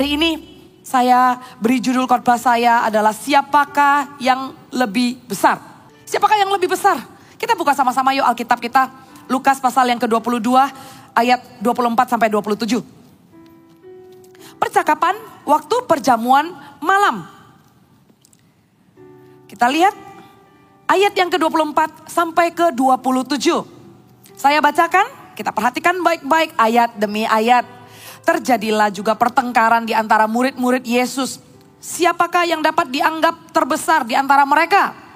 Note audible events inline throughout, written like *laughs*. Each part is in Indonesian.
Hari ini saya beri judul khotbah saya adalah siapakah yang lebih besar? Siapakah yang lebih besar? Kita buka sama-sama yuk Alkitab kita. Lukas pasal yang ke-22 ayat 24 sampai 27. Percakapan waktu perjamuan malam. Kita lihat ayat yang ke-24 sampai ke-27. Saya bacakan, kita perhatikan baik-baik ayat demi ayat. Terjadilah juga pertengkaran di antara murid-murid Yesus. Siapakah yang dapat dianggap terbesar di antara mereka?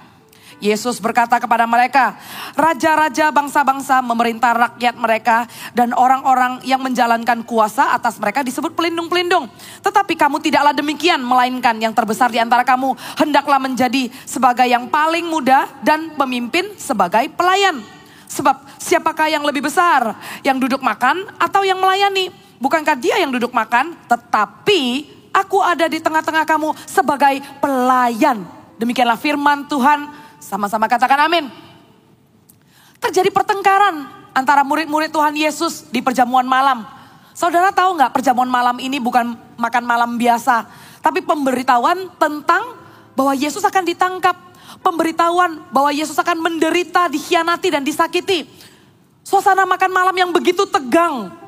Yesus berkata kepada mereka, raja-raja bangsa-bangsa memerintah rakyat mereka dan orang-orang yang menjalankan kuasa atas mereka disebut pelindung-pelindung. Tetapi kamu tidaklah demikian, melainkan yang terbesar di antara kamu hendaklah menjadi sebagai yang paling muda dan pemimpin sebagai pelayan. Sebab siapakah yang lebih besar, yang duduk makan atau yang melayani? Bukankah dia yang duduk makan, tetapi aku ada di tengah-tengah kamu sebagai pelayan. Demikianlah firman Tuhan, sama-sama katakan amin. Terjadi pertengkaran antara murid-murid Tuhan Yesus di perjamuan malam. Saudara tahu nggak perjamuan malam ini bukan makan malam biasa. Tapi pemberitahuan tentang bahwa Yesus akan ditangkap. Pemberitahuan bahwa Yesus akan menderita, dikhianati dan disakiti. Suasana makan malam yang begitu tegang.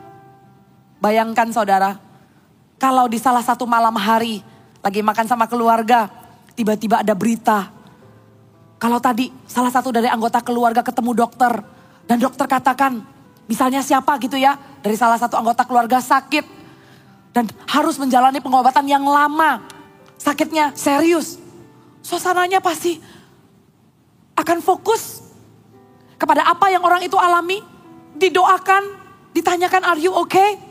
Bayangkan saudara, kalau di salah satu malam hari lagi makan sama keluarga, tiba-tiba ada berita. Kalau tadi salah satu dari anggota keluarga ketemu dokter dan dokter katakan, misalnya siapa gitu ya, dari salah satu anggota keluarga sakit dan harus menjalani pengobatan yang lama. Sakitnya serius. Suasananya pasti akan fokus kepada apa yang orang itu alami, didoakan, ditanyakan are you okay?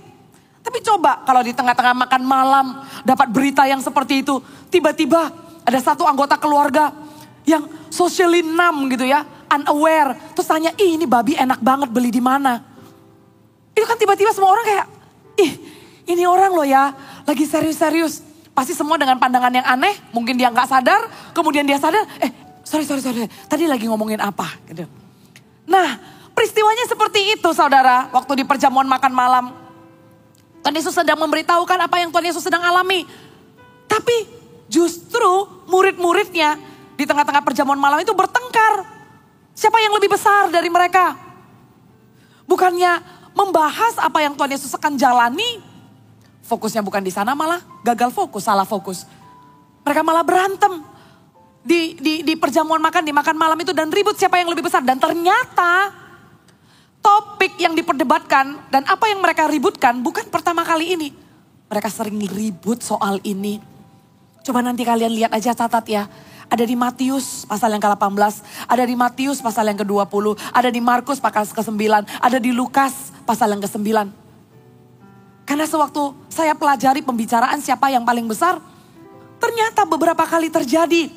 Tapi coba kalau di tengah-tengah makan malam dapat berita yang seperti itu. Tiba-tiba ada satu anggota keluarga yang socially numb gitu ya. Unaware. Terus tanya, ih ini babi enak banget beli di mana. Itu kan tiba-tiba semua orang kayak, ih ini orang loh ya lagi serius-serius. Pasti semua dengan pandangan yang aneh. Mungkin dia nggak sadar. Kemudian dia sadar, eh sorry, sorry, sorry. Tadi lagi ngomongin apa gitu. Nah peristiwanya seperti itu saudara. Waktu di perjamuan makan malam Tuhan Yesus sedang memberitahukan apa yang Tuhan Yesus sedang alami. Tapi justru murid-muridnya di tengah-tengah perjamuan malam itu bertengkar. Siapa yang lebih besar dari mereka? Bukannya membahas apa yang Tuhan Yesus akan jalani. Fokusnya bukan di sana malah gagal fokus, salah fokus. Mereka malah berantem di, di, di perjamuan makan, di makan malam itu dan ribut siapa yang lebih besar. Dan ternyata topik yang diperdebatkan dan apa yang mereka ributkan bukan pertama kali ini. Mereka sering ribut soal ini. Coba nanti kalian lihat aja catat ya. Ada di Matius pasal yang ke-18, ada di Matius pasal yang ke-20, ada di Markus pasal ke-9, ada di Lukas pasal yang ke-9. Karena sewaktu saya pelajari pembicaraan siapa yang paling besar, ternyata beberapa kali terjadi.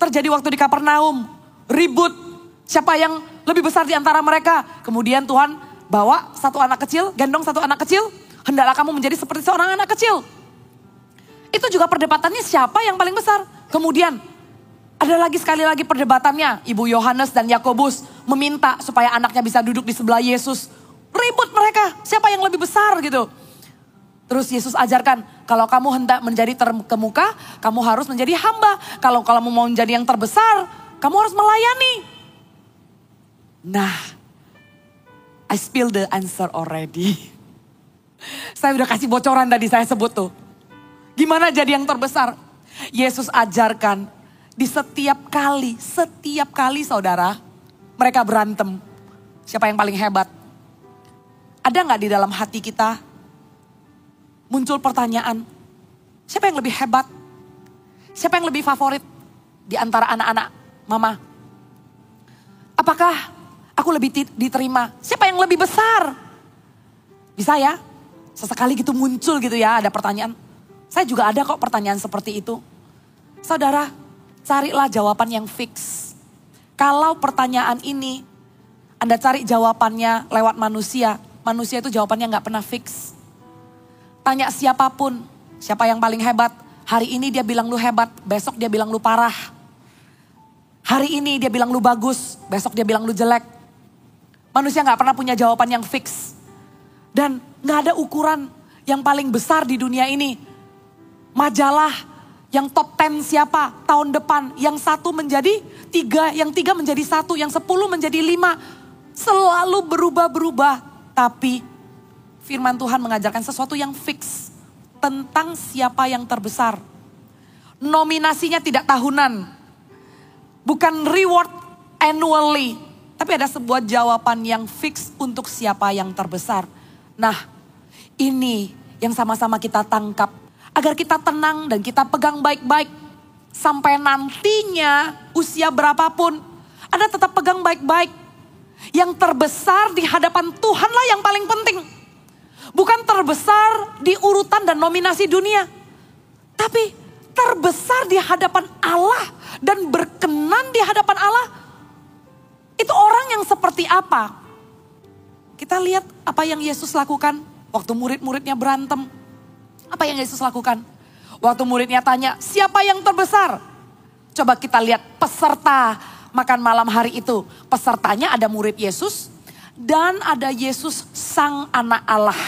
Terjadi waktu di Kapernaum, ribut, siapa yang lebih besar di antara mereka. Kemudian Tuhan bawa satu anak kecil, gendong satu anak kecil, hendaklah kamu menjadi seperti seorang anak kecil. Itu juga perdebatannya siapa yang paling besar. Kemudian ada lagi sekali lagi perdebatannya, Ibu Yohanes dan Yakobus meminta supaya anaknya bisa duduk di sebelah Yesus. Ribut mereka, siapa yang lebih besar gitu. Terus Yesus ajarkan, kalau kamu hendak menjadi terkemuka, kamu harus menjadi hamba. Kalau kamu mau menjadi yang terbesar, kamu harus melayani. Nah, I spill the answer already. *laughs* Saya udah kasih bocoran tadi saya sebut tuh. Gimana jadi yang terbesar? Yesus ajarkan di setiap kali, setiap kali saudara, mereka berantem. Siapa yang paling hebat? Ada nggak di dalam hati kita muncul pertanyaan, siapa yang lebih hebat? Siapa yang lebih favorit di antara anak-anak mama? Apakah aku lebih diterima. Siapa yang lebih besar? Bisa ya? Sesekali gitu muncul gitu ya ada pertanyaan. Saya juga ada kok pertanyaan seperti itu. Saudara, carilah jawaban yang fix. Kalau pertanyaan ini Anda cari jawabannya lewat manusia, manusia itu jawabannya nggak pernah fix. Tanya siapa pun, siapa yang paling hebat. Hari ini dia bilang lu hebat, besok dia bilang lu parah. Hari ini dia bilang lu bagus, besok dia bilang lu jelek. Manusia nggak pernah punya jawaban yang fix. Dan nggak ada ukuran yang paling besar di dunia ini. majalah yang top 10 siapa tahun depan. Yang satu menjadi tiga, yang tiga menjadi satu, yang sepuluh menjadi lima. Selalu berubah-berubah. Tapi firman Tuhan mengajarkan sesuatu yang fix. Tentang siapa yang terbesar. Nominasinya tidak tahunan. Bukan reward annually. Tapi ada sebuah jawaban yang fix untuk siapa yang terbesar. Nah ini yang sama-sama kita tangkap Agar kita tenang dan kita pegang baik-baik. Sampai nantinya usia berapapun. Anda tetap pegang baik-baik. Yang terbesar di hadapan Tuhanlah yang paling penting. Bukan terbesar di urutan dan nominasi dunia. Tapi terbesar di hadapan Allah dan berkenan di hadapan Allah. Itu orang yang seperti apa? Kita lihat apa yang Yesus lakukan waktu murid-muridnya berantem apa yang Yesus lakukan? Waktu muridnya tanya, siapa yang terbesar? Coba kita lihat peserta makan malam hari itu. Pesertanya ada murid Yesus dan ada Yesus sang anak Allah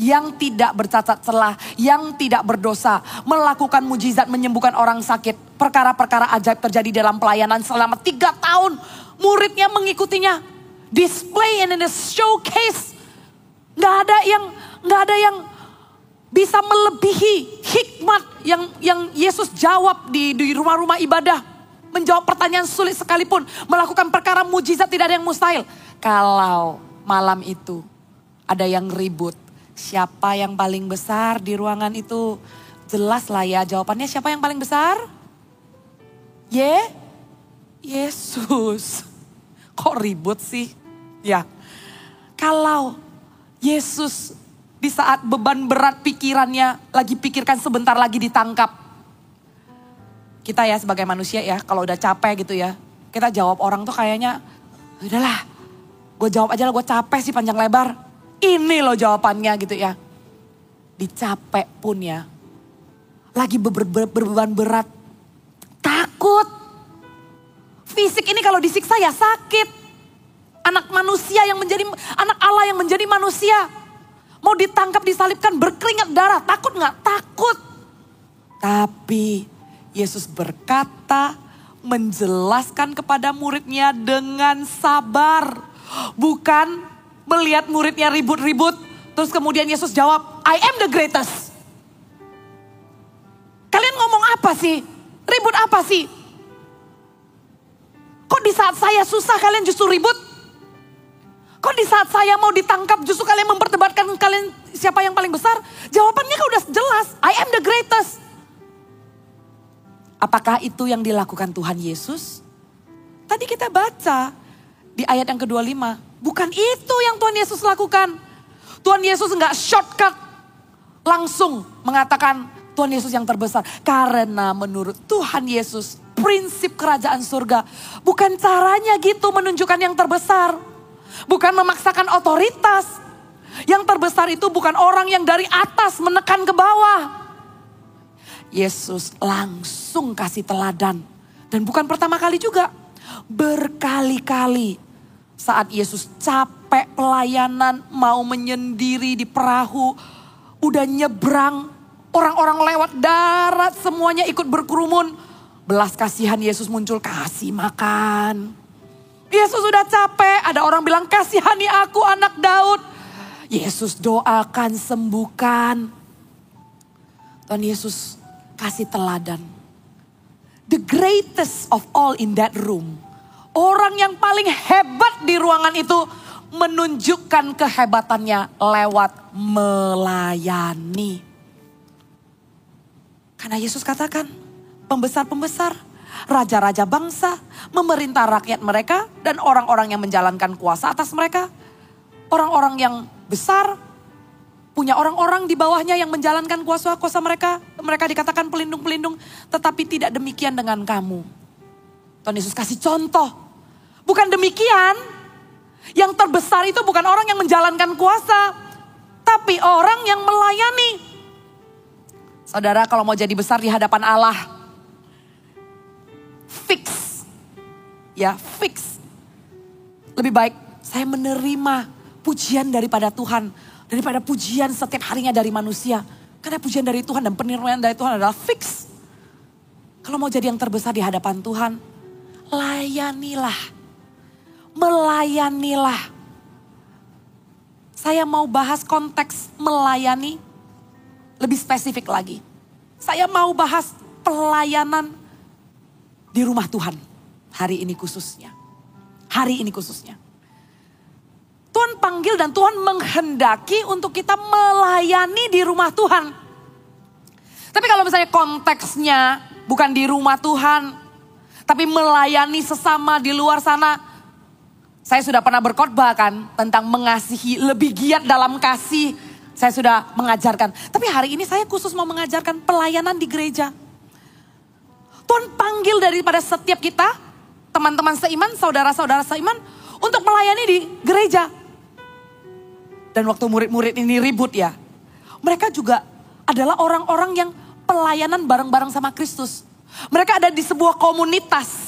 yang tidak bercacat celah, yang tidak berdosa, melakukan mujizat menyembuhkan orang sakit. Perkara-perkara ajaib terjadi dalam pelayanan selama tiga tahun. Muridnya mengikutinya. Display in a showcase. Gak ada yang, gak ada yang bisa melebihi hikmat yang yang Yesus jawab di di rumah-rumah ibadah. Menjawab pertanyaan sulit sekalipun, melakukan perkara mujizat tidak ada yang mustahil. Kalau malam itu ada yang ribut, siapa yang paling besar di ruangan itu? Jelas lah ya jawabannya siapa yang paling besar? Ye? Yesus. Kok ribut sih? Ya. Kalau Yesus di saat beban berat pikirannya lagi pikirkan sebentar lagi ditangkap. Kita ya sebagai manusia ya kalau udah capek gitu ya. Kita jawab orang tuh kayaknya udahlah gue jawab aja lah gue capek sih panjang lebar. Ini loh jawabannya gitu ya. Dicapek pun ya. Lagi ber ber berbeban berat. Takut. Fisik ini kalau disiksa ya sakit. Anak manusia yang menjadi, anak Allah yang menjadi manusia Mau ditangkap, disalibkan, berkeringat darah. Takut nggak? Takut. Tapi Yesus berkata, menjelaskan kepada muridnya dengan sabar. Bukan melihat muridnya ribut-ribut. Terus kemudian Yesus jawab, I am the greatest. Kalian ngomong apa sih? Ribut apa sih? Kok di saat saya susah kalian justru ribut? Kok di saat saya mau ditangkap justru kalian memperdebatkan kalian siapa yang paling besar? Jawabannya kan udah jelas, I am the greatest. Apakah itu yang dilakukan Tuhan Yesus? Tadi kita baca di ayat yang ke-25. Bukan itu yang Tuhan Yesus lakukan. Tuhan Yesus enggak shortcut. Langsung mengatakan Tuhan Yesus yang terbesar. Karena menurut Tuhan Yesus prinsip kerajaan surga. Bukan caranya gitu menunjukkan yang terbesar. Bukan memaksakan otoritas. Yang terbesar itu bukan orang yang dari atas menekan ke bawah. Yesus langsung kasih teladan. Dan bukan pertama kali juga. Berkali-kali saat Yesus capek pelayanan mau menyendiri di perahu. Udah nyebrang. Orang-orang lewat darat semuanya ikut berkerumun. Belas kasihan Yesus muncul kasih makan Yesus sudah capek, ada orang bilang kasihani aku anak Daud. Yesus doakan, sembuhkan. Tuhan Yesus kasih teladan. The greatest of all in that room. Orang yang paling hebat di ruangan itu menunjukkan kehebatannya lewat melayani. Karena Yesus katakan, pembesar-pembesar raja-raja bangsa, memerintah rakyat mereka, dan orang-orang yang menjalankan kuasa atas mereka. Orang-orang yang besar, punya orang-orang di bawahnya yang menjalankan kuasa-kuasa mereka. Mereka dikatakan pelindung-pelindung, tetapi tidak demikian dengan kamu. Tuhan Yesus kasih contoh. Bukan demikian, yang terbesar itu bukan orang yang menjalankan kuasa, tapi orang yang melayani. Saudara kalau mau jadi besar di hadapan Allah, fix. Ya, fix. Lebih baik saya menerima pujian daripada Tuhan. Daripada pujian setiap harinya dari manusia. Karena pujian dari Tuhan dan penirman dari Tuhan adalah fix. Kalau mau jadi yang terbesar di hadapan Tuhan, layanilah. Melayanilah. Saya mau bahas konteks melayani lebih spesifik lagi. Saya mau bahas pelayanan di rumah Tuhan. Hari ini khususnya. Hari ini khususnya. Tuhan panggil dan Tuhan menghendaki untuk kita melayani di rumah Tuhan. Tapi kalau misalnya konteksnya bukan di rumah Tuhan, tapi melayani sesama di luar sana. Saya sudah pernah berkhotbah kan tentang mengasihi, lebih giat dalam kasih. Saya sudah mengajarkan. Tapi hari ini saya khusus mau mengajarkan pelayanan di gereja. Tuhan panggil daripada setiap kita, teman-teman seiman, saudara-saudara seiman, untuk melayani di gereja. Dan waktu murid-murid ini ribut ya. Mereka juga adalah orang-orang yang pelayanan bareng-bareng sama Kristus. Mereka ada di sebuah komunitas.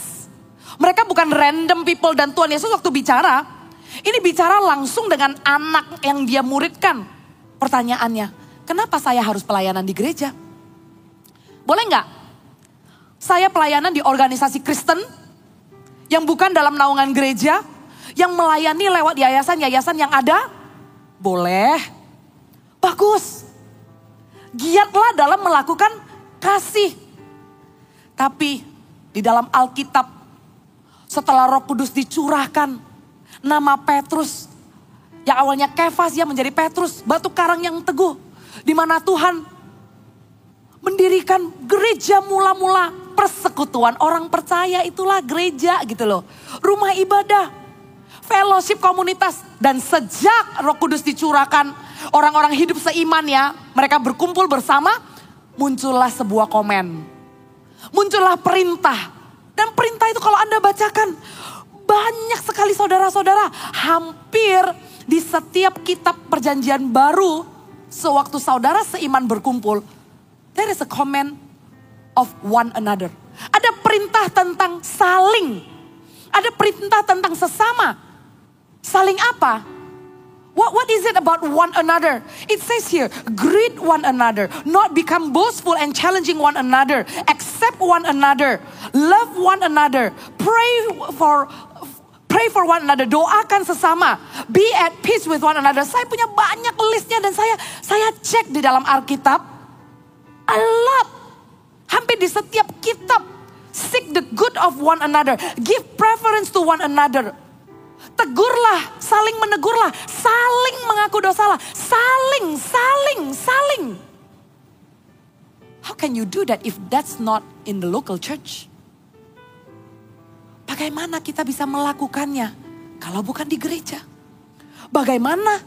Mereka bukan random people dan Tuhan Yesus waktu bicara. Ini bicara langsung dengan anak yang dia muridkan. Pertanyaannya, kenapa saya harus pelayanan di gereja? Boleh nggak? Saya pelayanan di organisasi Kristen yang bukan dalam naungan gereja, yang melayani lewat yayasan-yayasan yang ada boleh. Bagus. Giatlah dalam melakukan kasih. Tapi di dalam Alkitab setelah Roh Kudus dicurahkan nama Petrus yang awalnya Kefas yang menjadi Petrus, batu karang yang teguh di mana Tuhan mendirikan gereja mula-mula persekutuan orang percaya itulah gereja gitu loh. Rumah ibadah fellowship komunitas. Dan sejak roh kudus dicurahkan, orang-orang hidup seiman ya, mereka berkumpul bersama, muncullah sebuah komen. Muncullah perintah. Dan perintah itu kalau Anda bacakan, banyak sekali saudara-saudara, hampir di setiap kitab perjanjian baru, sewaktu saudara seiman berkumpul, there is a comment of one another. Ada perintah tentang saling, ada perintah tentang sesama, Saling apa? What, what is it about one another? It says here, greet one another, not become boastful and challenging one another, accept one another, love one another, pray for pray for one another, doakan sesama, be at peace with one another. Saya punya banyak listnya dan saya saya cek di dalam Alkitab, a lot, hampir di setiap kitab, seek the good of one another, give preference to one another, Tegurlah, saling menegurlah, saling mengaku dosalah, saling, saling, saling. How can you do that if that's not in the local church? Bagaimana kita bisa melakukannya kalau bukan di gereja? Bagaimana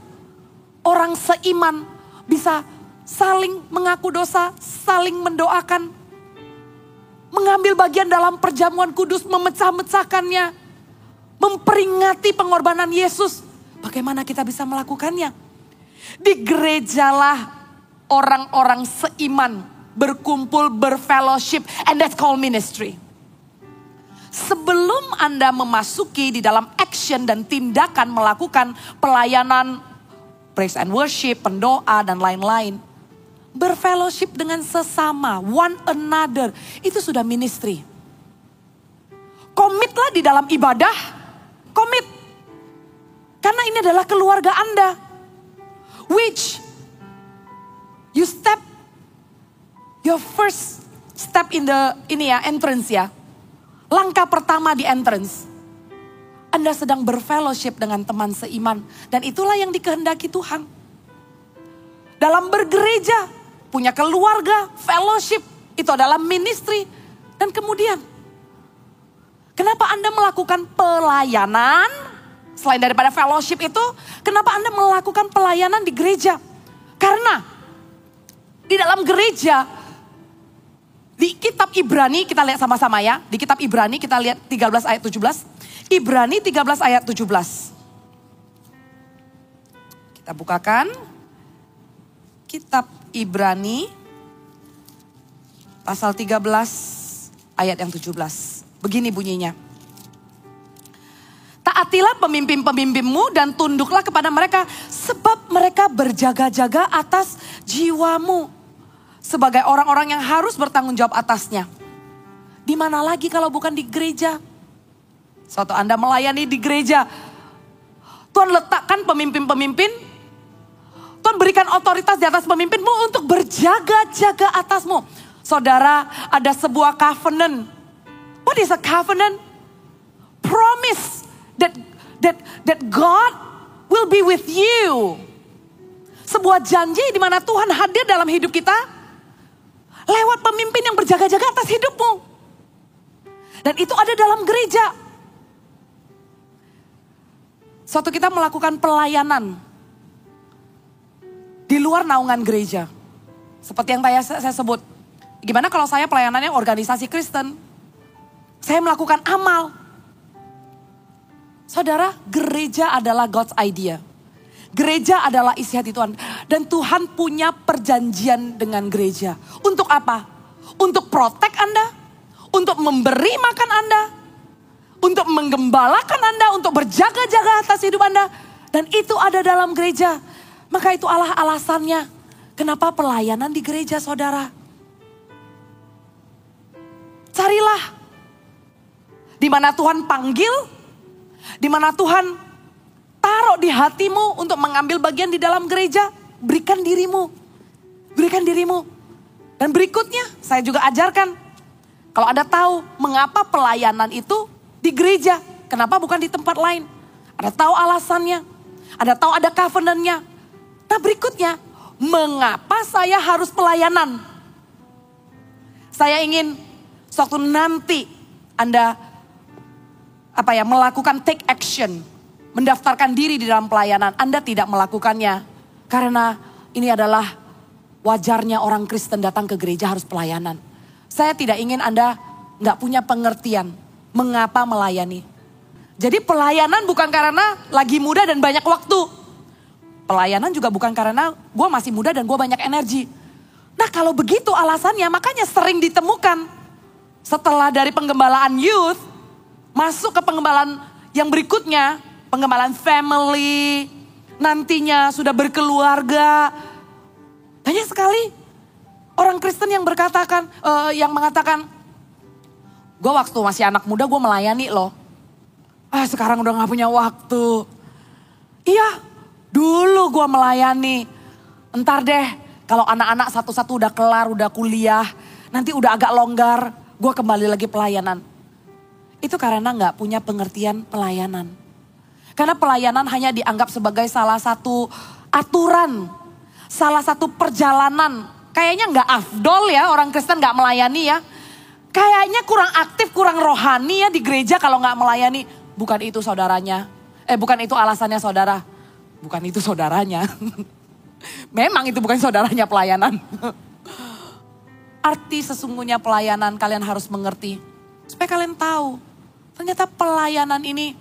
orang seiman bisa saling mengaku dosa, saling mendoakan, mengambil bagian dalam perjamuan kudus, memecah-mecahkannya, memperingati pengorbanan Yesus. Bagaimana kita bisa melakukannya? Di gerejalah orang-orang seiman berkumpul berfellowship and that's called ministry. Sebelum Anda memasuki di dalam action dan tindakan melakukan pelayanan praise and worship, pendoa dan lain-lain, berfellowship dengan sesama, one another, itu sudah ministry. Komitlah di dalam ibadah, Komit. Karena ini adalah keluarga Anda. Which you step your first step in the ini ya entrance ya. Langkah pertama di entrance. Anda sedang berfellowship dengan teman seiman dan itulah yang dikehendaki Tuhan. Dalam bergereja, punya keluarga, fellowship, itu adalah ministry dan kemudian Kenapa Anda melakukan pelayanan? Selain daripada fellowship itu, kenapa Anda melakukan pelayanan di gereja? Karena di dalam gereja, di kitab Ibrani, kita lihat sama-sama ya. Di kitab Ibrani kita lihat 13 ayat 17. Ibrani 13 ayat 17. Kita bukakan. Kitab Ibrani pasal 13 ayat yang 17. Begini bunyinya. Taatilah pemimpin-pemimpinmu dan tunduklah kepada mereka sebab mereka berjaga-jaga atas jiwamu. sebagai orang-orang yang harus bertanggung jawab atasnya. Di mana lagi kalau bukan di gereja? Suatu Anda melayani di gereja. Tuhan letakkan pemimpin-pemimpin. Tuhan berikan otoritas di atas pemimpinmu untuk berjaga-jaga atasmu. Saudara, ada sebuah covenant. What is a covenant? Promise that that that God will be with you. Sebuah janji di mana Tuhan hadir dalam hidup kita Lewat pemimpin yang berjaga-jaga atas hidupmu. Dan itu ada dalam gereja. Suatu kita melakukan pelayanan di luar naungan gereja. Seperti yang tadi saya sebut. Gimana kalau saya pelayanannya organisasi Kristen? Saya melakukan amal. Saudara, gereja adalah God's idea. Gereja adalah isi hati Tuhan. Dan Tuhan punya perjanjian dengan gereja. Untuk apa? Untuk protek Anda. Untuk memberi makan Anda. Untuk menggembalakan Anda. Untuk berjaga-jaga atas hidup Anda. Dan itu ada dalam gereja. Maka itu Allah alasannya. Kenapa pelayanan di gereja saudara? Carilah. Di mana Tuhan panggil. Di mana Tuhan taruh di hatimu untuk mengambil bagian di dalam gereja, berikan dirimu. Berikan dirimu. Dan berikutnya saya juga ajarkan. Kalau Anda tahu mengapa pelayanan itu di gereja, kenapa bukan di tempat lain? Ada tahu alasannya, ada tahu ada covenantnya. Nah berikutnya, mengapa saya harus pelayanan? Saya ingin suatu nanti Anda apa ya melakukan take action mendaftarkan diri di dalam pelayanan, Anda tidak melakukannya. Karena ini adalah wajarnya orang Kristen datang ke gereja harus pelayanan. Saya tidak ingin Anda nggak punya pengertian mengapa melayani. Jadi pelayanan bukan karena lagi muda dan banyak waktu. Pelayanan juga bukan karena gue masih muda dan gue banyak energi. Nah kalau begitu alasannya makanya sering ditemukan. Setelah dari penggembalaan youth, masuk ke penggembalaan yang berikutnya, pengembalaan family, nantinya sudah berkeluarga. Banyak sekali orang Kristen yang berkatakan, uh, yang mengatakan, gue waktu masih anak muda gue melayani loh. Ah sekarang udah gak punya waktu. Iya, dulu gue melayani. Entar deh, kalau anak-anak satu-satu udah kelar, udah kuliah, nanti udah agak longgar, gue kembali lagi pelayanan. Itu karena gak punya pengertian pelayanan. Karena pelayanan hanya dianggap sebagai salah satu aturan, salah satu perjalanan. Kayaknya nggak afdol ya orang Kristen nggak melayani ya. Kayaknya kurang aktif, kurang rohani ya di gereja kalau nggak melayani. Bukan itu saudaranya. Eh bukan itu alasannya saudara. Bukan itu saudaranya. Memang itu bukan saudaranya pelayanan. Arti sesungguhnya pelayanan kalian harus mengerti. Supaya kalian tahu. Ternyata pelayanan ini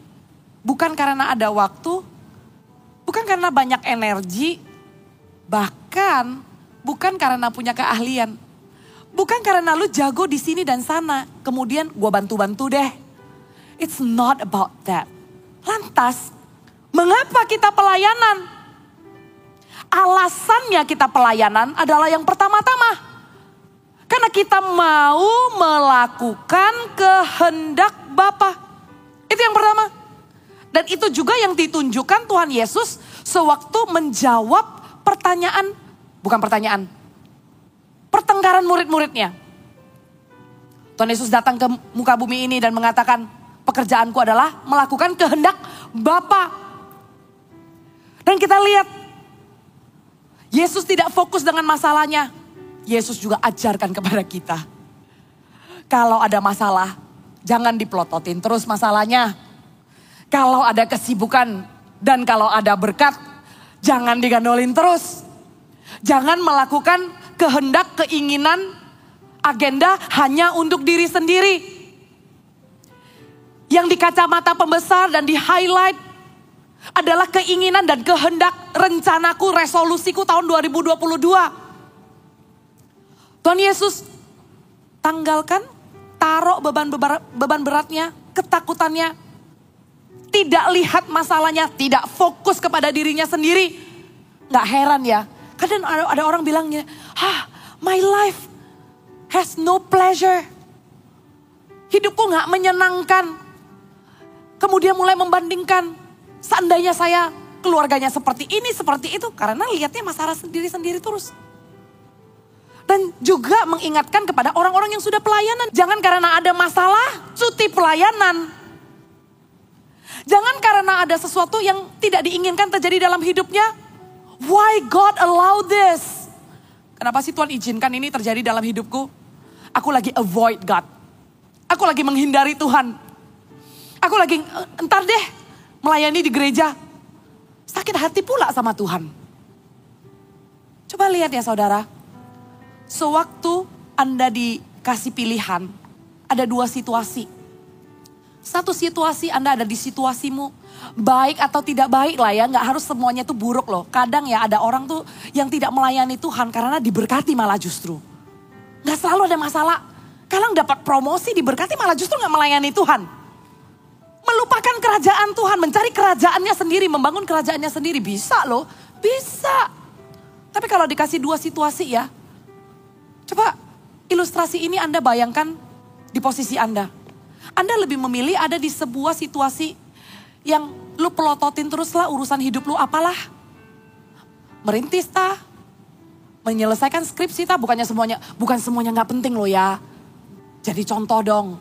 Bukan karena ada waktu, bukan karena banyak energi, bahkan bukan karena punya keahlian. Bukan karena lu jago di sini dan sana, kemudian gua bantu-bantu deh. It's not about that. Lantas, mengapa kita pelayanan? Alasannya kita pelayanan adalah yang pertama-tama. Karena kita mau melakukan kehendak Bapa. Itu yang pertama. Dan itu juga yang ditunjukkan Tuhan Yesus sewaktu menjawab pertanyaan, bukan pertanyaan, pertengkaran murid-muridnya. Tuhan Yesus datang ke muka bumi ini dan mengatakan, pekerjaanku adalah melakukan kehendak Bapa. Dan kita lihat, Yesus tidak fokus dengan masalahnya. Yesus juga ajarkan kepada kita. Kalau ada masalah, jangan dipelototin terus masalahnya. Kalau ada kesibukan dan kalau ada berkat, jangan digandolin terus. Jangan melakukan kehendak, keinginan, agenda hanya untuk diri sendiri. Yang di kacamata pembesar dan di highlight adalah keinginan dan kehendak rencanaku, resolusiku tahun 2022. Tuhan Yesus tanggalkan, taruh beban beban beratnya, ketakutannya, tidak lihat masalahnya, tidak fokus kepada dirinya sendiri. Nggak heran ya, kadang ada, ada orang bilangnya, hah My life has no pleasure. Hidupku gak menyenangkan. Kemudian mulai membandingkan. Seandainya saya keluarganya seperti ini, seperti itu. Karena lihatnya masalah sendiri-sendiri terus. Dan juga mengingatkan kepada orang-orang yang sudah pelayanan. Jangan karena ada masalah, cuti pelayanan. Jangan karena ada sesuatu yang tidak diinginkan terjadi dalam hidupnya. Why God allow this? Kenapa sih Tuhan izinkan ini terjadi dalam hidupku? Aku lagi avoid God. Aku lagi menghindari Tuhan. Aku lagi entar deh melayani di gereja. Sakit hati pula sama Tuhan. Coba lihat ya saudara. Sewaktu Anda dikasih pilihan, ada dua situasi. Satu situasi Anda ada di situasimu, baik atau tidak baik lah ya, nggak harus semuanya itu buruk loh. Kadang ya ada orang tuh yang tidak melayani Tuhan karena diberkati malah justru. Nggak selalu ada masalah. Kadang dapat promosi diberkati malah justru nggak melayani Tuhan melupakan kerajaan Tuhan, mencari kerajaannya sendiri, membangun kerajaannya sendiri. Bisa loh, bisa. Tapi kalau dikasih dua situasi ya, coba ilustrasi ini Anda bayangkan di posisi Anda. Anda lebih memilih ada di sebuah situasi yang lu pelototin teruslah urusan hidup lu apalah. Merintis tah, menyelesaikan skripsi tah, bukannya semuanya, bukan semuanya nggak penting loh ya. Jadi contoh dong,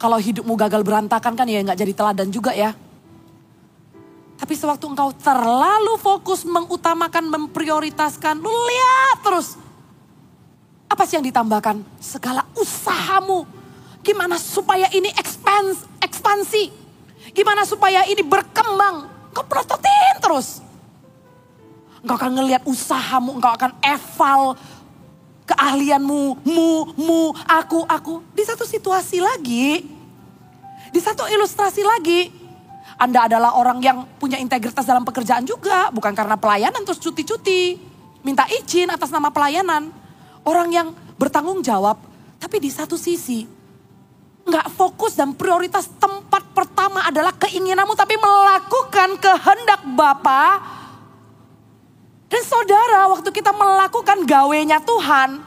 kalau hidupmu gagal berantakan kan ya nggak jadi teladan juga ya. Tapi sewaktu engkau terlalu fokus mengutamakan, memprioritaskan, lu lihat terus. Apa sih yang ditambahkan? Segala usahamu. Gimana supaya ini ekspansi. Gimana supaya ini berkembang. Kau prototin terus. Engkau akan ngelihat usahamu, engkau akan eval keahlianmu, mu, mu, aku, aku. Di satu situasi lagi, di satu ilustrasi lagi, Anda adalah orang yang punya integritas dalam pekerjaan juga, bukan karena pelayanan terus cuti-cuti, minta izin atas nama pelayanan. Orang yang bertanggung jawab, tapi di satu sisi nggak fokus dan prioritas tempat pertama adalah keinginanmu tapi melakukan kehendak Bapa dan saudara, waktu kita melakukan gawenya Tuhan,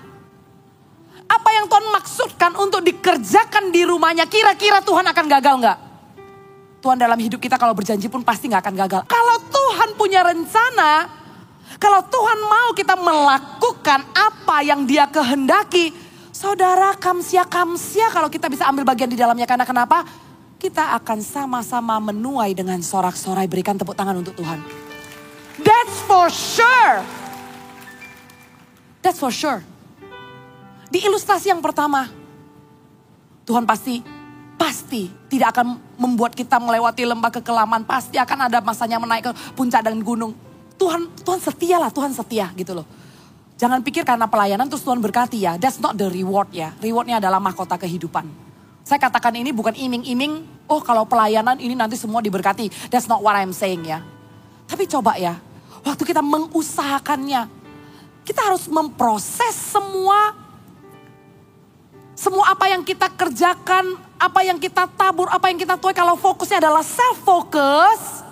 apa yang Tuhan maksudkan untuk dikerjakan di rumahnya, kira-kira Tuhan akan gagal nggak? Tuhan dalam hidup kita kalau berjanji pun pasti nggak akan gagal. Kalau Tuhan punya rencana, kalau Tuhan mau kita melakukan apa yang dia kehendaki, saudara kamsia kamsia kalau kita bisa ambil bagian di dalamnya. Karena kenapa? Kita akan sama-sama menuai dengan sorak-sorai berikan tepuk tangan untuk Tuhan. That's for sure. That's for sure. Di ilustrasi yang pertama, Tuhan pasti pasti tidak akan membuat kita melewati lembah kekelaman. Pasti akan ada masanya menaik ke puncak dan gunung. Tuhan Tuhan setia lah, Tuhan setia gitu loh. Jangan pikir karena pelayanan terus Tuhan berkati ya. That's not the reward ya. Rewardnya adalah mahkota kehidupan. Saya katakan ini bukan iming-iming, oh kalau pelayanan ini nanti semua diberkati. That's not what I'm saying ya. Tapi coba ya, waktu kita mengusahakannya, kita harus memproses semua semua apa yang kita kerjakan, apa yang kita tabur, apa yang kita tuai. Kalau fokusnya adalah self focus,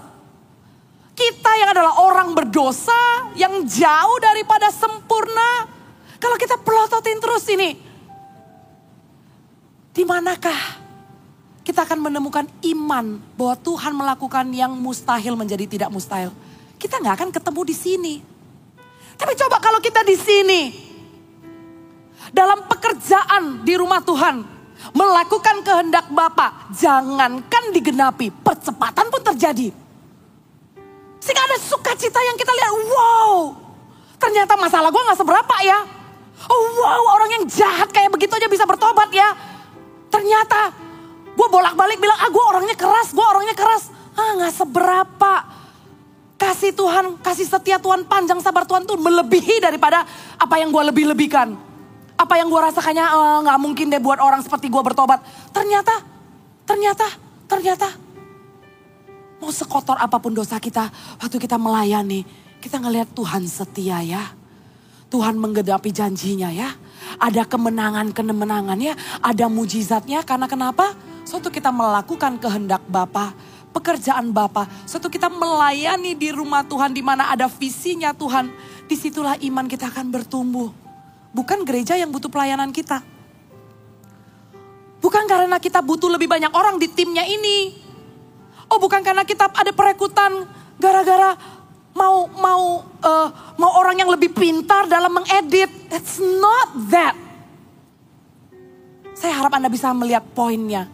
kita yang adalah orang berdosa, yang jauh daripada sempurna, kalau kita pelototin terus ini, di manakah kita akan menemukan iman bahwa Tuhan melakukan yang mustahil menjadi tidak mustahil. Kita nggak akan ketemu di sini. Tapi coba kalau kita di sini, dalam pekerjaan di rumah Tuhan, melakukan kehendak Bapa, jangankan digenapi, percepatan pun terjadi. Sehingga ada sukacita yang kita lihat, wow, ternyata masalah gue gak seberapa ya. Oh wow, orang yang jahat kayak begitu aja bisa bertobat ya. Ternyata Gue bolak-balik bilang, ah gue orangnya keras, gue orangnya keras. Ah gak seberapa. Kasih Tuhan, kasih setia Tuhan, panjang sabar Tuhan tuh melebihi daripada apa yang gue lebih-lebihkan. Apa yang gue rasakannya eh, gak mungkin deh buat orang seperti gue bertobat. Ternyata, ternyata, ternyata. Mau sekotor apa pun dosa kita, waktu kita melayani, kita ngelihat Tuhan setia ya. Tuhan menggedapi janjinya ya. Ada kemenangan-kemenangannya, ada mujizatnya karena kenapa? Suatu kita melakukan kehendak Bapa, pekerjaan Bapa, suatu kita melayani di rumah Tuhan di mana ada visinya Tuhan, di situlah iman kita akan bertumbuh. bukan gereja yang butuh pelayanan kita. Bukan karena kita butuh lebih banyak orang di timnya ini. Oh, bukan karena kita ada perekutan gara-gara mau mau uh, mau orang yang lebih pintar dalam mengedit. It's not that. Saya harap Anda bisa melihat poinnya.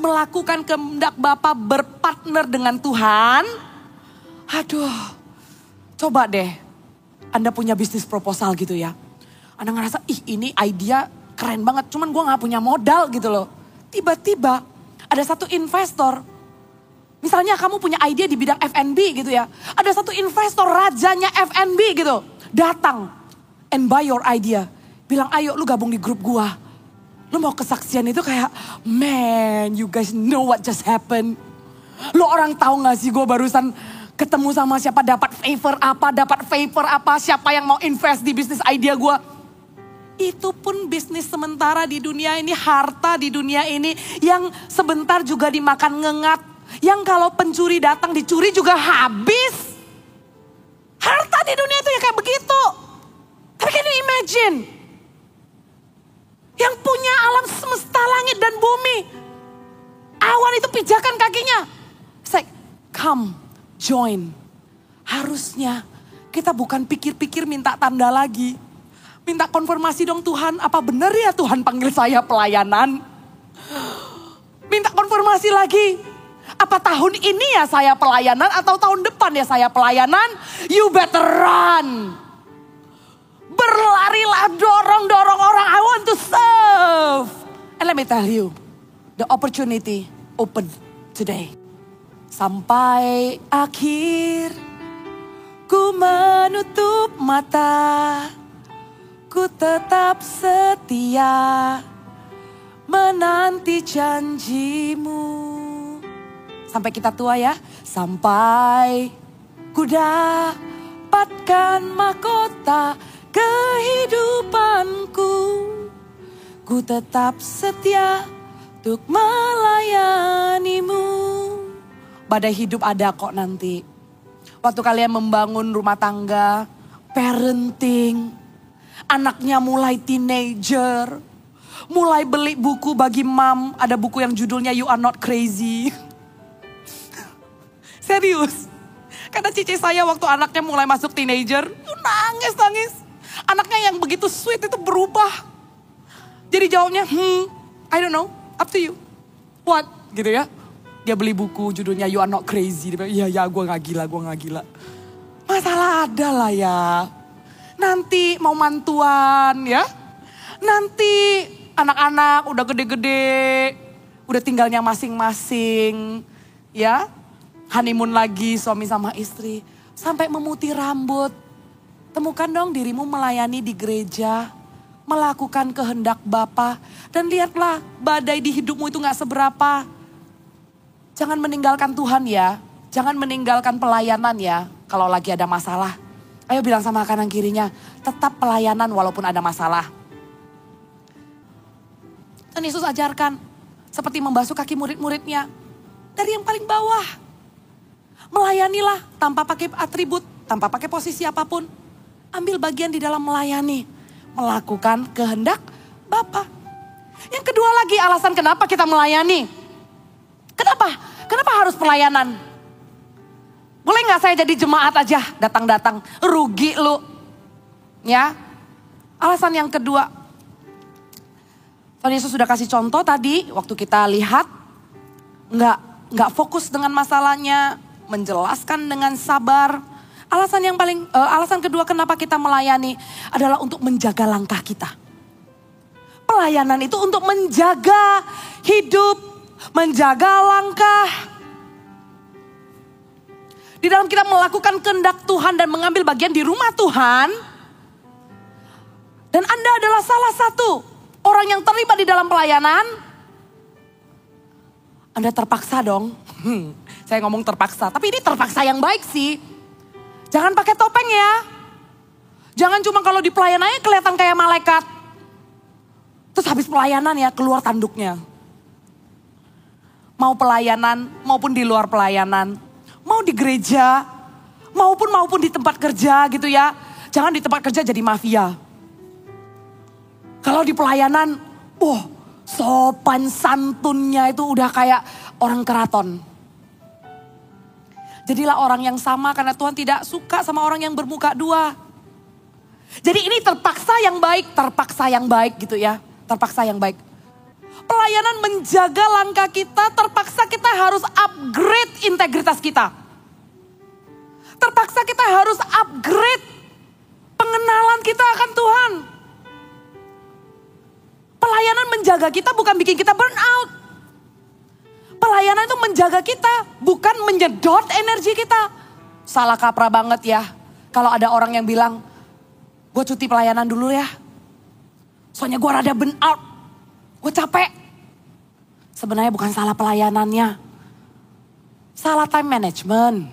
Melakukan kehendak Bapak berpartner dengan Tuhan. Aduh, coba deh. Anda punya bisnis proposal gitu ya. Anda ngerasa, ih ini idea keren banget. Cuman gue gak punya modal gitu loh. Tiba-tiba ada satu investor Misalnya kamu punya ide di bidang F&B gitu ya. Ada satu investor rajanya F&B gitu. Datang and buy your idea. Bilang ayo lu gabung di grup gua. Lu mau kesaksian itu kayak man you guys know what just happened. Lu orang tahu gak sih gue barusan ketemu sama siapa dapat favor apa, dapat favor apa, siapa yang mau invest di bisnis idea gue. Itu pun bisnis sementara di dunia ini, harta di dunia ini yang sebentar juga dimakan ngengat yang kalau pencuri datang dicuri juga habis. Harta di dunia itu ya kayak begitu. Tapi can you imagine? Yang punya alam semesta langit dan bumi. Awan itu pijakan kakinya. Say, come, join. Harusnya kita bukan pikir-pikir minta tanda lagi. Minta konfirmasi dong Tuhan, apa benar ya Tuhan panggil saya pelayanan? Minta konfirmasi lagi, apa tahun ini ya saya pelayanan atau tahun depan ya saya pelayanan? You better run. Berlarilah dorong-dorong orang. I want to serve. And let me tell you, the opportunity open today. Sampai akhir ku menutup mata, ku tetap setia menanti janjimu. Sampai kita tua ya. Sampai ku dapatkan mahkota kehidupanku. Ku tetap setia untuk melayanimu. Badai hidup ada kok nanti. Waktu kalian membangun rumah tangga, parenting, anaknya mulai teenager, mulai beli buku bagi mam, ada buku yang judulnya You Are Not Crazy. *laughs* Serius. Kata cici saya waktu anaknya mulai masuk teenager, nangis nangis. Anaknya yang begitu sweet itu berubah. Jadi jawabnya, hmm, I don't know, up to you. What? Gitu ya. Dia beli buku judulnya You Are Not Crazy. Dia bilang, iya, iya, gue gak gila, gue gak gila. Masalah ada lah ya. Nanti mau mantuan ya. Nanti anak-anak udah gede-gede. Udah tinggalnya masing-masing. Ya, honeymoon lagi suami sama istri. Sampai memutih rambut. Temukan dong dirimu melayani di gereja. Melakukan kehendak Bapa Dan lihatlah badai di hidupmu itu gak seberapa. Jangan meninggalkan Tuhan ya. Jangan meninggalkan pelayanan ya. Kalau lagi ada masalah. Ayo bilang sama kanan kirinya. Tetap pelayanan walaupun ada masalah. Dan Yesus ajarkan. Seperti membasuh kaki murid-muridnya. Dari yang paling bawah Melayanilah tanpa pakai atribut, tanpa pakai posisi apa pun. Ambil bagian di dalam melayani. Melakukan kehendak Bapa. Yang kedua lagi alasan kenapa kita melayani. Kenapa? Kenapa harus pelayanan? Boleh nggak saya jadi jemaat aja datang-datang rugi lu, ya? Alasan yang kedua, Tuhan Yesus sudah kasih contoh tadi waktu kita lihat nggak nggak fokus dengan masalahnya, menjelaskan dengan sabar. Alasan yang paling uh, alasan kedua kenapa kita melayani adalah untuk menjaga langkah kita. Pelayanan itu untuk menjaga hidup, menjaga langkah. Di dalam kita melakukan kehendak Tuhan dan mengambil bagian di rumah Tuhan. Dan Anda adalah salah satu orang yang terlibat di dalam pelayanan. Anda terpaksa dong. *laughs* Hmm, saya ngomong terpaksa, tapi ini terpaksa yang baik sih. Jangan pakai topeng ya. Jangan cuma kalau di pelayanannya kelihatan kayak malaikat. Terus habis pelayanan ya keluar tanduknya. Mau pelayanan maupun di luar pelayanan. Mau di gereja maupun maupun di tempat kerja gitu ya. Jangan di tempat kerja jadi mafia. Kalau di pelayanan, oh sopan santunnya itu udah kayak orang keraton. Jadilah orang yang sama karena Tuhan tidak suka sama orang yang bermuka dua. Jadi ini terpaksa yang baik, terpaksa yang baik gitu ya. Terpaksa yang baik. Pelayanan menjaga langkah kita, terpaksa kita harus upgrade integritas kita. Terpaksa kita harus upgrade pengenalan kita akan Tuhan. Pelayanan menjaga kita bukan bikin kita burn out. Pelayanan itu menjaga kita, bukan menyedot energi kita. Salah kaprah banget ya. Kalau ada orang yang bilang, gue cuti pelayanan dulu ya. Soalnya gue rada burn out. Gue capek. Sebenarnya bukan salah pelayanannya. Salah time management.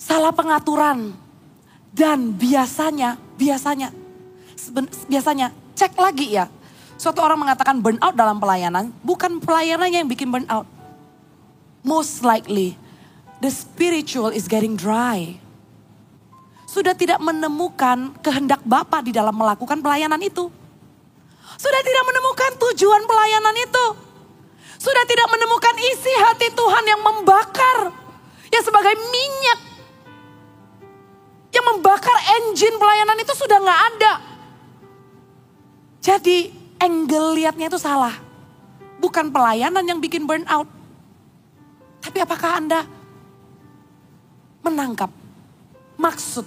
Salah pengaturan. Dan biasanya, biasanya biasanya cek lagi ya. Suatu orang mengatakan burnout dalam pelayanan, bukan pelayanannya yang bikin burnout. Most likely, the spiritual is getting dry. Sudah tidak menemukan kehendak Bapa di dalam melakukan pelayanan itu. Sudah tidak menemukan tujuan pelayanan itu. Sudah tidak menemukan isi hati Tuhan yang membakar. Yang sebagai minyak. Yang membakar engine pelayanan itu sudah nggak ada. Jadi angle liatnya itu salah. Bukan pelayanan yang bikin burn out. Tapi apakah Anda menangkap maksud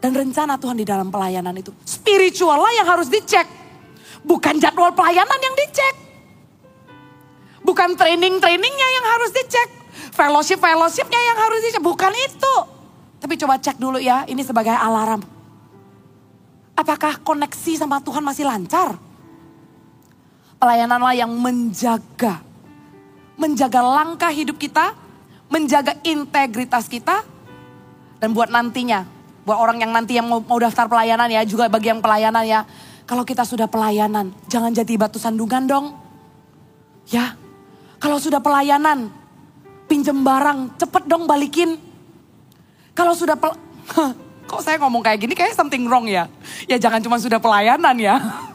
dan rencana Tuhan di dalam pelayanan itu? Spiritual lah yang harus dicek. Bukan jadwal pelayanan yang dicek. Bukan training-trainingnya yang harus dicek. Fellowship-fellowshipnya yang harus dicek. Bukan itu. Tapi coba cek dulu ya, ini sebagai alarm Apakah koneksi sama Tuhan masih lancar? Pelayananlah yang menjaga. Menjaga langkah hidup kita, menjaga integritas kita, dan buat nantinya, buat orang yang nanti yang mau, daftar pelayanan ya, juga bagi yang pelayanan ya, kalau kita sudah pelayanan, jangan jadi batu sandungan dong. Ya, kalau sudah pelayanan, pinjem barang, cepet dong balikin. Kalau sudah pel *laughs* Kok saya ngomong kayak gini kayak something wrong ya? Ya jangan cuma sudah pelayanan ya. *laughs*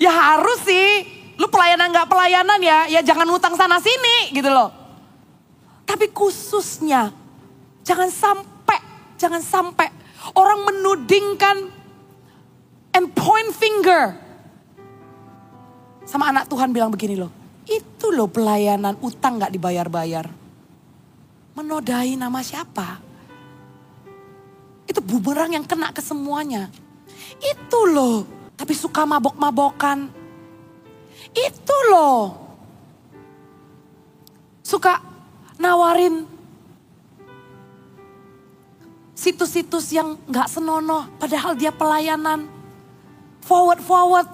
ya harus sih. Lu pelayanan gak pelayanan ya, ya jangan utang sana sini gitu loh. Tapi khususnya jangan sampai, jangan sampai orang menudingkan and point finger. Sama anak Tuhan bilang begini loh, itu loh pelayanan utang gak dibayar-bayar. Menodai nama siapa? Itu bumerang yang kena ke semuanya. Itu loh. Tapi suka mabok-mabokan. Itu loh. Suka nawarin situs-situs yang gak senonoh. Padahal dia pelayanan. Forward-forward.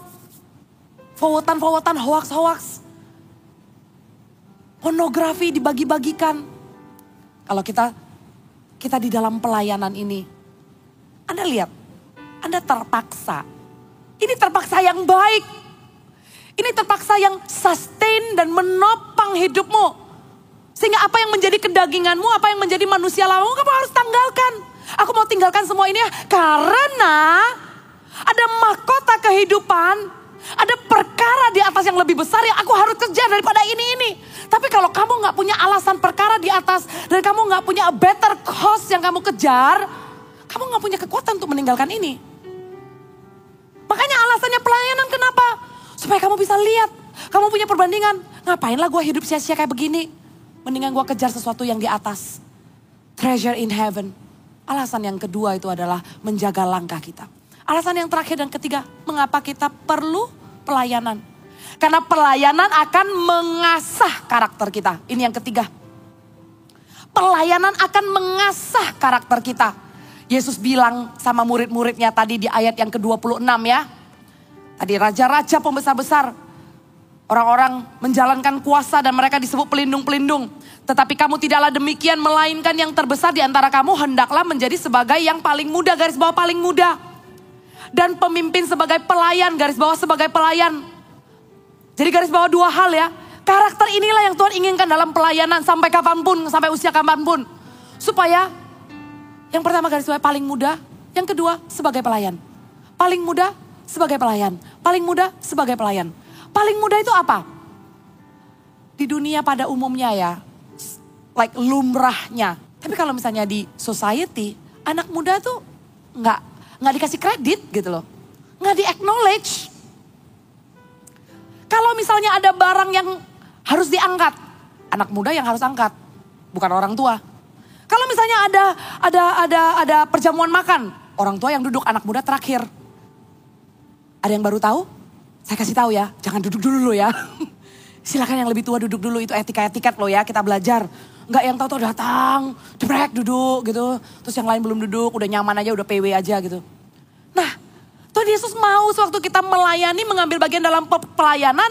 Forwardan-forwardan hoax-hoax. Pornografi dibagi-bagikan. Kalau kita kita di dalam pelayanan ini anda lihat, Anda terpaksa. Ini terpaksa yang baik. Ini terpaksa yang sustain dan menopang hidupmu. Sehingga apa yang menjadi kedaginganmu, apa yang menjadi manusia lama, kamu harus tanggalkan. Aku mau tinggalkan semua ini ya, karena ada mahkota kehidupan, ada perkara di atas yang lebih besar yang aku harus kejar daripada ini ini. Tapi kalau kamu nggak punya alasan perkara di atas dan kamu nggak punya a better cause yang kamu kejar, kamu gak punya kekuatan untuk meninggalkan ini. Makanya alasannya pelayanan kenapa? Supaya kamu bisa lihat. Kamu punya perbandingan. Ngapain lah gue hidup sia-sia kayak begini. Mendingan gue kejar sesuatu yang di atas. Treasure in heaven. Alasan yang kedua itu adalah menjaga langkah kita. Alasan yang terakhir dan ketiga, mengapa kita perlu pelayanan. Karena pelayanan akan mengasah karakter kita. Ini yang ketiga. Pelayanan akan mengasah karakter kita. Yesus bilang sama murid-muridnya tadi di ayat yang ke-26 ya. Tadi raja-raja pembesar-besar. Orang-orang menjalankan kuasa dan mereka disebut pelindung-pelindung. Tetapi kamu tidaklah demikian melainkan yang terbesar di antara kamu hendaklah menjadi sebagai yang paling muda, garis bawah paling muda. Dan pemimpin sebagai pelayan, garis bawah sebagai pelayan. Jadi garis bawah dua hal ya. Karakter inilah yang Tuhan inginkan dalam pelayanan sampai kapan pun, sampai usia kapan pun. Supaya yang pertama garis bawah paling muda, Yang kedua, sebagai pelayan. Paling muda, sebagai pelayan. Paling muda, sebagai pelayan. Paling muda itu apa? Di dunia pada umumnya ya, like lumrahnya. Tapi kalau misalnya di society, anak muda tuh nggak nggak dikasih kredit gitu loh, nggak di acknowledge. Kalau misalnya ada barang yang harus diangkat, anak muda yang harus angkat, bukan orang tua. Kalau misalnya ada ada ada ada perjamuan makan, orang tua yang duduk, anak muda terakhir. Ada yang baru tahu? Saya kasih tahu ya, jangan duduk dulu ya. *laughs* Silakan yang lebih tua duduk dulu itu etika-etiket loh ya, kita belajar. Enggak yang tahu-tahu datang, jebrek duduk gitu. Terus yang lain belum duduk, udah nyaman aja, udah PW aja gitu. Nah, Tuhan Yesus mau sewaktu kita melayani, mengambil bagian dalam pelayanan.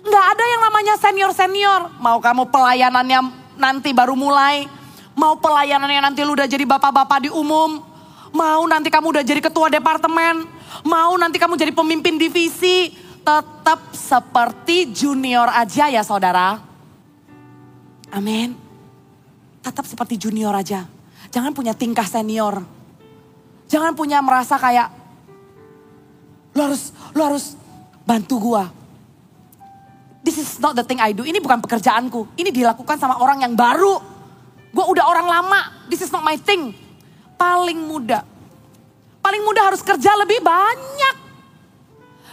Enggak ada yang namanya senior-senior. Mau kamu pelayanannya nanti baru mulai. Mau pelayanannya nanti lu udah jadi bapak-bapak di umum. Mau nanti kamu udah jadi ketua departemen. Mau nanti kamu jadi pemimpin divisi. Tetap seperti junior aja ya saudara. Amin. Tetap seperti junior aja. Jangan punya tingkah senior. Jangan punya merasa kayak lu harus lu harus bantu gua. This is not the thing I do. Ini bukan pekerjaanku. Ini dilakukan sama orang yang baru. Gua udah orang lama. This is not my thing. Paling muda. Paling muda harus kerja lebih banyak.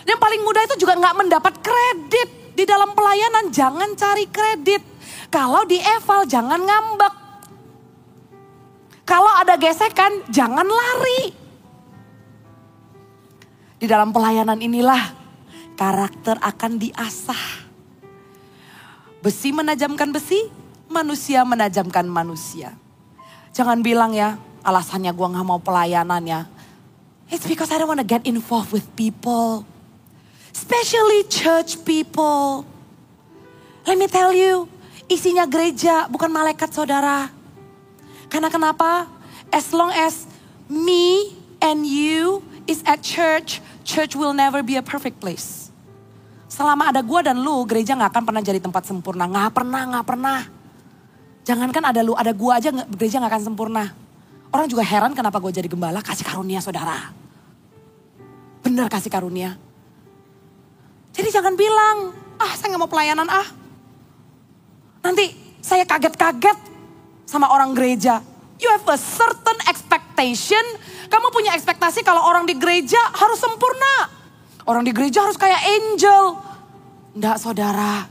Dan paling muda itu juga nggak mendapat kredit di dalam pelayanan. Jangan cari kredit. Kalau di eval jangan ngambek. Kalau ada gesekan jangan lari. Di dalam pelayanan inilah karakter akan diasah. Besi menajamkan besi, manusia menajamkan manusia. Jangan bilang ya, alasannya gua nggak mau pelayanan ya. It's because I don't want to get involved with people. Especially church people. Let me tell you, Isinya gereja, bukan malaikat saudara. Karena kenapa? As long as me and you is at church, church will never be a perfect place. Selama ada gua dan lu, gereja gak akan pernah jadi tempat sempurna. Gak pernah, gak pernah. Jangankan ada lu, ada gua aja gereja gak akan sempurna. Orang juga heran kenapa gue jadi gembala, kasih karunia saudara. Bener kasih karunia. Jadi jangan bilang, ah saya gak mau pelayanan ah. Nanti saya kaget-kaget sama orang gereja. You have a certain expectation. Kamu punya ekspektasi kalau orang di gereja harus sempurna. Orang di gereja harus kayak angel. Enggak saudara.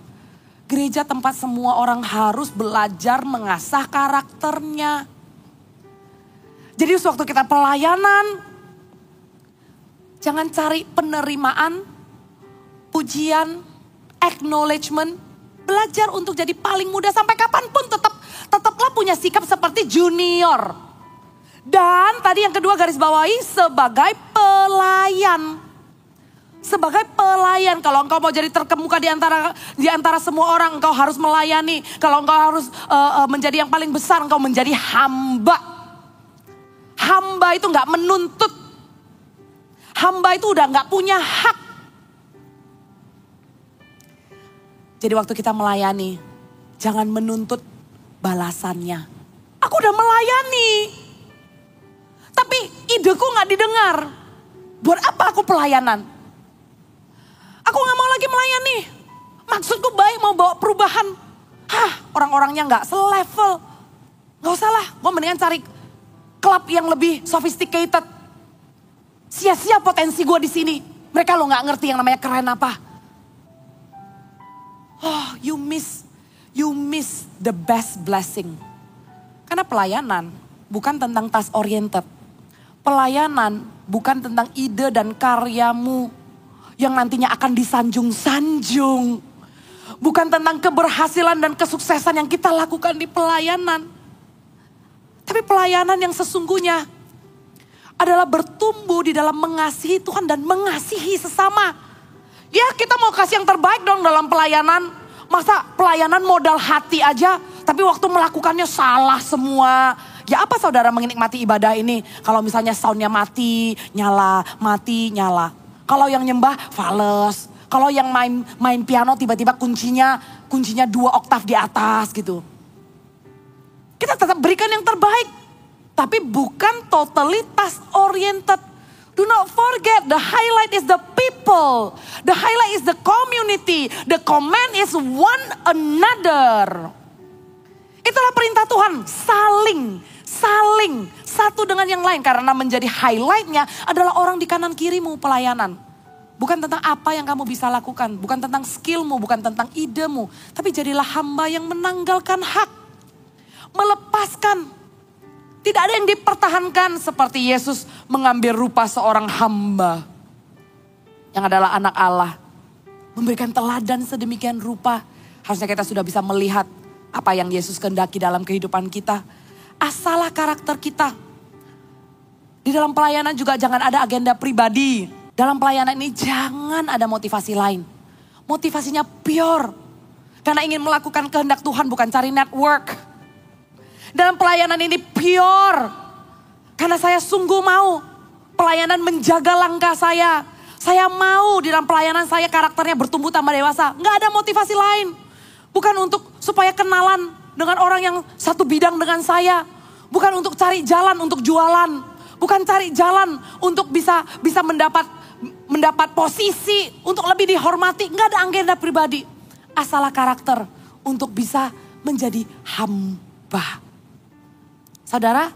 Gereja tempat semua orang harus belajar mengasah karakternya. Jadi waktu kita pelayanan, jangan cari penerimaan, pujian, acknowledgement, Belajar untuk jadi paling muda sampai kapan pun tetap tetaplah punya sikap seperti junior. Dan tadi yang kedua garis bawahi sebagai pelayan. Sebagai pelayan, kalau engkau mau jadi terkemuka di antara di antara semua orang, engkau harus melayani. Kalau engkau harus uh, uh, menjadi yang paling besar, engkau menjadi hamba. Hamba itu nggak menuntut. Hamba itu udah nggak punya hak Jadi waktu kita melayani, jangan menuntut balasannya. Aku udah melayani. Tapi ideku gak didengar. Buat apa aku pelayanan? Lagi melayani. Maksudku baik mau bawa perubahan. Hah orang-orangnya gak selevel. Gak usah lah, gue mendingan cari klub yang lebih sophisticated. Sia-sia potensi gue di sini. Mereka lo gak ngerti yang namanya keren apa. Oh, you miss, you miss the best blessing. Karena pelayanan bukan tentang task oriented. Pelayanan bukan tentang ide dan karyamu yang nantinya akan disanjung-sanjung. Bukan tentang keberhasilan dan kesuksesan yang kita lakukan di pelayanan. Tapi pelayanan yang sesungguhnya adalah bertumbuh di dalam mengasihi Tuhan dan mengasihi sesama. Ya kita mau kasih yang terbaik dong dalam pelayanan. Masa pelayanan modal hati aja, tapi waktu melakukannya salah semua. Ya apa saudara menikmati ibadah ini? Kalau misalnya soundnya mati, nyala, mati, nyala. Kalau yang nyembah, fales. Kalau yang main main piano tiba-tiba kuncinya kuncinya dua oktav di atas gitu. Kita tetap berikan yang terbaik. tapi bukan totally task oriented. Do not forget the highlight is the people. The highlight is the community. The command is one another. Itulah perintah Tuhan, saling, saling satu dengan yang lain karena menjadi highlightnya adalah orang di kanan kirimu pelayanan. Bukan tentang apa yang kamu bisa lakukan, bukan tentang skillmu, bukan tentang idemu, tapi jadilah hamba yang menanggalkan hak, melepaskan. Tidak ada yang dipertahankan seperti Yesus mengambil rupa seorang hamba yang adalah anak Allah. Memberikan teladan sedemikian rupa. Harusnya kita sudah bisa melihat apa yang Yesus kehendaki dalam kehidupan kita. Asalah karakter kita. Di dalam pelayanan juga jangan ada agenda pribadi. Dalam pelayanan ini jangan ada motivasi lain. Motivasinya pure. Karena ingin melakukan kehendak Tuhan bukan cari network. Dalam pelayanan ini pure. Karena saya sungguh mau pelayanan menjaga langkah saya. Saya mau di dalam pelayanan saya karakternya bertumbuh tambah dewasa. Nggak ada motivasi lain. Bukan untuk supaya kenalan dengan orang yang satu bidang dengan saya. Bukan untuk cari jalan untuk jualan. Bukan cari jalan untuk bisa bisa mendapat mendapat posisi untuk lebih dihormati. Nggak ada agenda pribadi. Asalah karakter untuk bisa menjadi hamba. Saudara,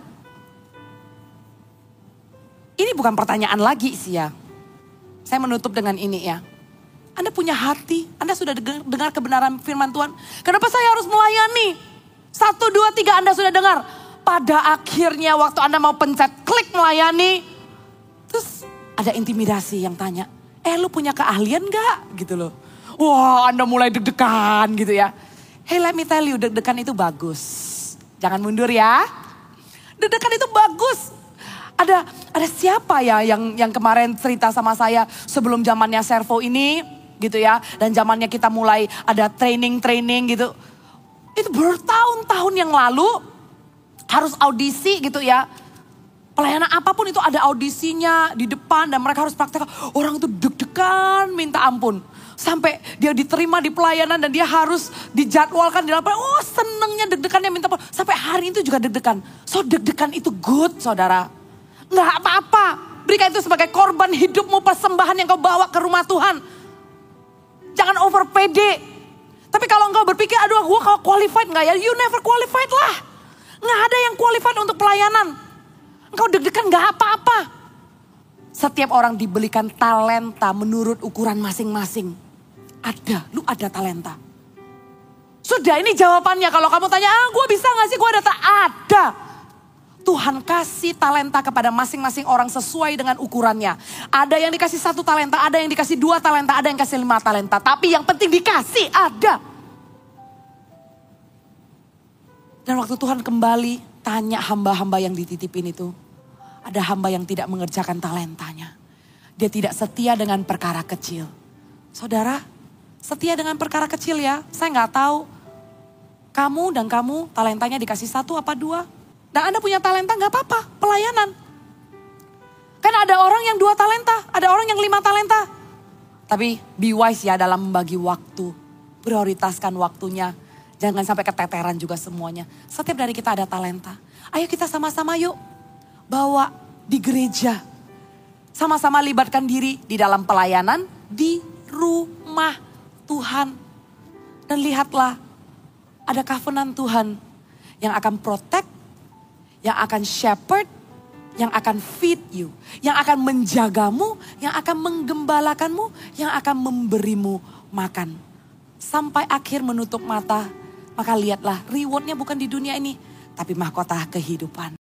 ini bukan pertanyaan lagi sih ya. Saya menutup dengan ini ya. Anda punya hati, Anda sudah dengar kebenaran firman Tuhan. Kenapa saya harus melayani? Satu, dua, tiga Anda sudah dengar. Pada akhirnya waktu Anda mau pencet klik melayani. Terus ada intimidasi yang tanya, eh lu punya keahlian gak? Gitu loh. Wah Anda mulai deg-degan gitu ya. Hey let me tell you, deg-degan itu bagus. Jangan mundur ya. Deg-degan itu bagus. Ada ada siapa ya yang yang kemarin cerita sama saya sebelum zamannya servo ini gitu ya. Dan zamannya kita mulai ada training-training gitu. Itu bertahun-tahun yang lalu harus audisi gitu ya Pelayanan apa pun itu ada audisinya di depan dan mereka harus praktek. Orang itu deg-degan minta ampun. Sampai dia diterima di pelayanan dan dia harus dijadwalkan di lapangan. Oh senengnya deg-degannya minta ampun. Sampai hari itu juga deg-degan. So deg-degan itu good saudara. Nggak apa-apa. Berikan itu sebagai korban hidupmu persembahan yang kau bawa ke rumah Tuhan. Jangan over pede. Tapi kalau engkau berpikir, aduh gue kalau qualified nggak ya? You never qualified lah. Nggak ada yang qualified untuk pelayanan. Engkau deg-degan gak apa-apa. Setiap orang dibelikan talenta menurut ukuran masing-masing. Ada, lu ada talenta. Sudah ini jawabannya kalau kamu tanya, ah gue bisa gak sih gue ada? Ada. Tuhan kasih talenta kepada masing-masing orang sesuai dengan ukurannya. Ada yang dikasih satu talenta, ada yang dikasih dua talenta, ada yang kasih lima talenta. Tapi yang penting dikasih, ada. Dan waktu Tuhan kembali, tanya hamba-hamba yang dititipin itu. Ada hamba yang tidak mengerjakan talentanya. Dia tidak setia dengan perkara kecil. Saudara, setia dengan perkara kecil ya. Saya nggak tahu kamu dan kamu talentanya dikasih satu apa dua. Dan Anda punya talenta nggak apa-apa, pelayanan. Kan ada orang yang dua talenta, ada orang yang lima talenta. Tapi be wise ya dalam membagi waktu. Prioritaskan waktunya Jangan sampai keteteran juga semuanya. Setiap dari kita ada talenta. Ayo kita sama-sama yuk bawa di gereja. Sama-sama libatkan diri di dalam pelayanan di rumah Tuhan. Dan lihatlah ada covenant Tuhan yang akan protect, yang akan shepherd, yang akan feed you, yang akan menjagamu, yang akan menggembalakanmu, yang akan memberimu makan. Sampai akhir menutup mata maka lihatlah rewardnya bukan di dunia ini, tapi mahkota kehidupan.